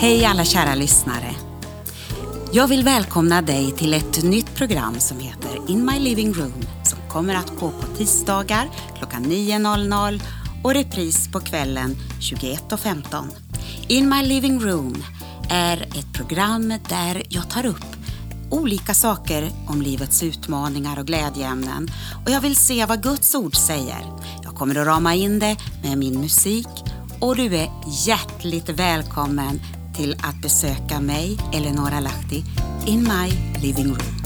Hej alla kära lyssnare. Jag vill välkomna dig till ett nytt program som heter In My Living Room som kommer att gå på tisdagar klockan 9.00 och repris på kvällen 21.15. In My Living Room är ett program där jag tar upp olika saker om livets utmaningar och glädjeämnen och jag vill se vad Guds ord säger. Jag kommer att rama in det med min musik och du är hjärtligt välkommen till att besöka mig, Eleonora Lahti, in my living room.